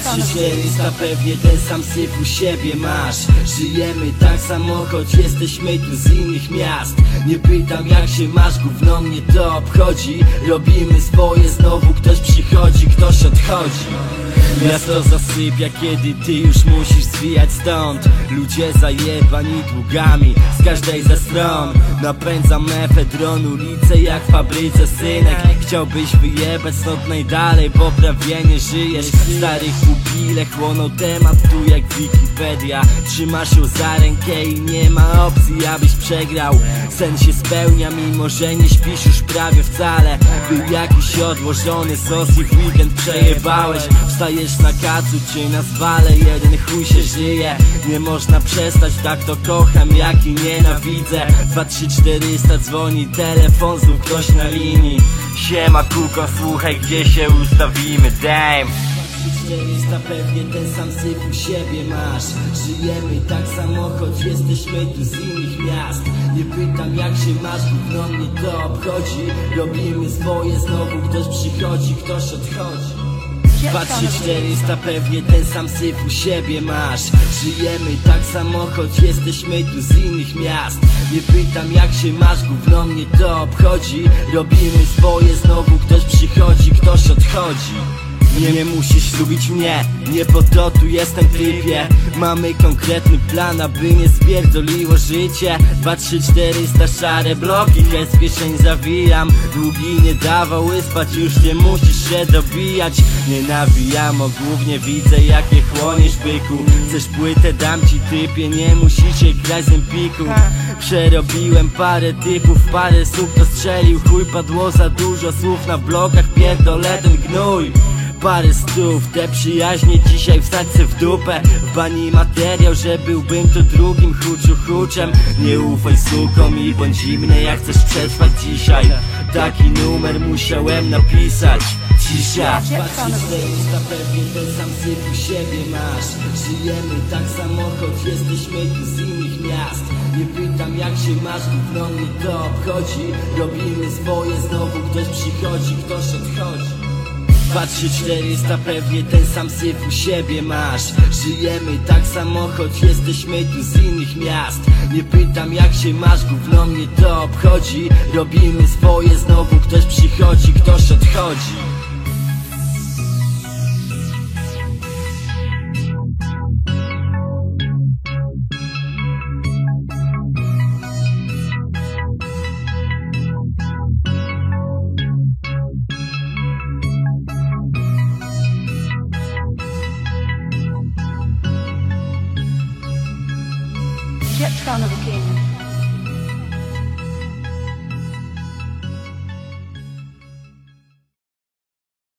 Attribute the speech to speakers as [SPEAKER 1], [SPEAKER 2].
[SPEAKER 1] 400 pewnie ten sam syf u siebie masz. Żyjemy tak samo, choć jesteśmy tu z innych miast. Nie pytam jak się masz, gówno mnie to obchodzi. Robimy swoje, znowu ktoś przychodzi, ktoś odchodzi Miasto zasypia, kiedy ty już musisz zwijać stąd. Ludzie zajebani długami z każdej ze stron. Napędzam mefedron ulice jak w fabryce synek. Chciałbyś wyjebać stąd najdalej, bo prawie nie żyjesz. Starych pupile chłoną temat tu jak Wikipedia. Trzymasz ją za rękę i nie ma opcji abyś przegrał. Sen się spełnia mimo, że nie śpisz już prawie wcale. Był jakiś odłożony sos i w weekend przejebałeś. Wstajesz na kacu czy na zwale, jeden chuj się żyje. Nie można przestać, tak to kocham jak i nienawidzę. 2, 3, 400 dzwoni telefon, znów ktoś na linii. Siema kuko, słuchaj gdzie się ustawimy, damn 400 pewnie ten sam syf u siebie masz. Żyjemy tak samo, choć jesteśmy tu z innych miast. Nie pytam jak się masz, gówno mnie to obchodzi. Robimy swoje, znowu ktoś przychodzi, ktoś odchodzi. 2400 pewnie ten sam syf u siebie masz. Żyjemy tak samo, choć jesteśmy tu z innych miast. Nie pytam jak się masz, gówno mnie to obchodzi. Robimy swoje, znowu ktoś przychodzi, ktoś odchodzi nie, nie musisz lubić mnie, nie po to tu jestem typie. Mamy konkretny plan, aby nie spierdoliło życie. 2, 3, 400 szare bloki, z kieszeń zawijam. Długi nie dawały spać, już nie musisz się dobijać. Nie nawijam, o głównie widzę jakie chłoniesz byku. Chcesz płytę, dam ci typie, nie musicie grać z empiku Przerobiłem parę typów, parę słów to strzelił. Chuj padło za dużo słów na blokach, pierdolę ten gnój parę stów. Te przyjaźnie dzisiaj wsadźcie w dupę. W bani materiał, że byłbym tu drugim chuczu chuczem. Nie ufaj sukom i bądź zimny jak chcesz przetrwać dzisiaj. Taki numer musiałem napisać. Cisza. 2400 pewnie ten sam syf u siebie masz. Żyjemy tak samo, choć jesteśmy tu z innych miast. Nie pytam jak się masz, gówno mnie to obchodzi. Robimy swoje, znowu ktoś przychodzi, ktoś odchodzi 2, 3, 400 pewnie ten sam syf u siebie masz. Żyjemy tak samo, choć jesteśmy tu z innych miast. Nie pytam jak się masz, gówno mnie to obchodzi. Robimy swoje, znowu ktoś przychodzi, ktoś odchodzi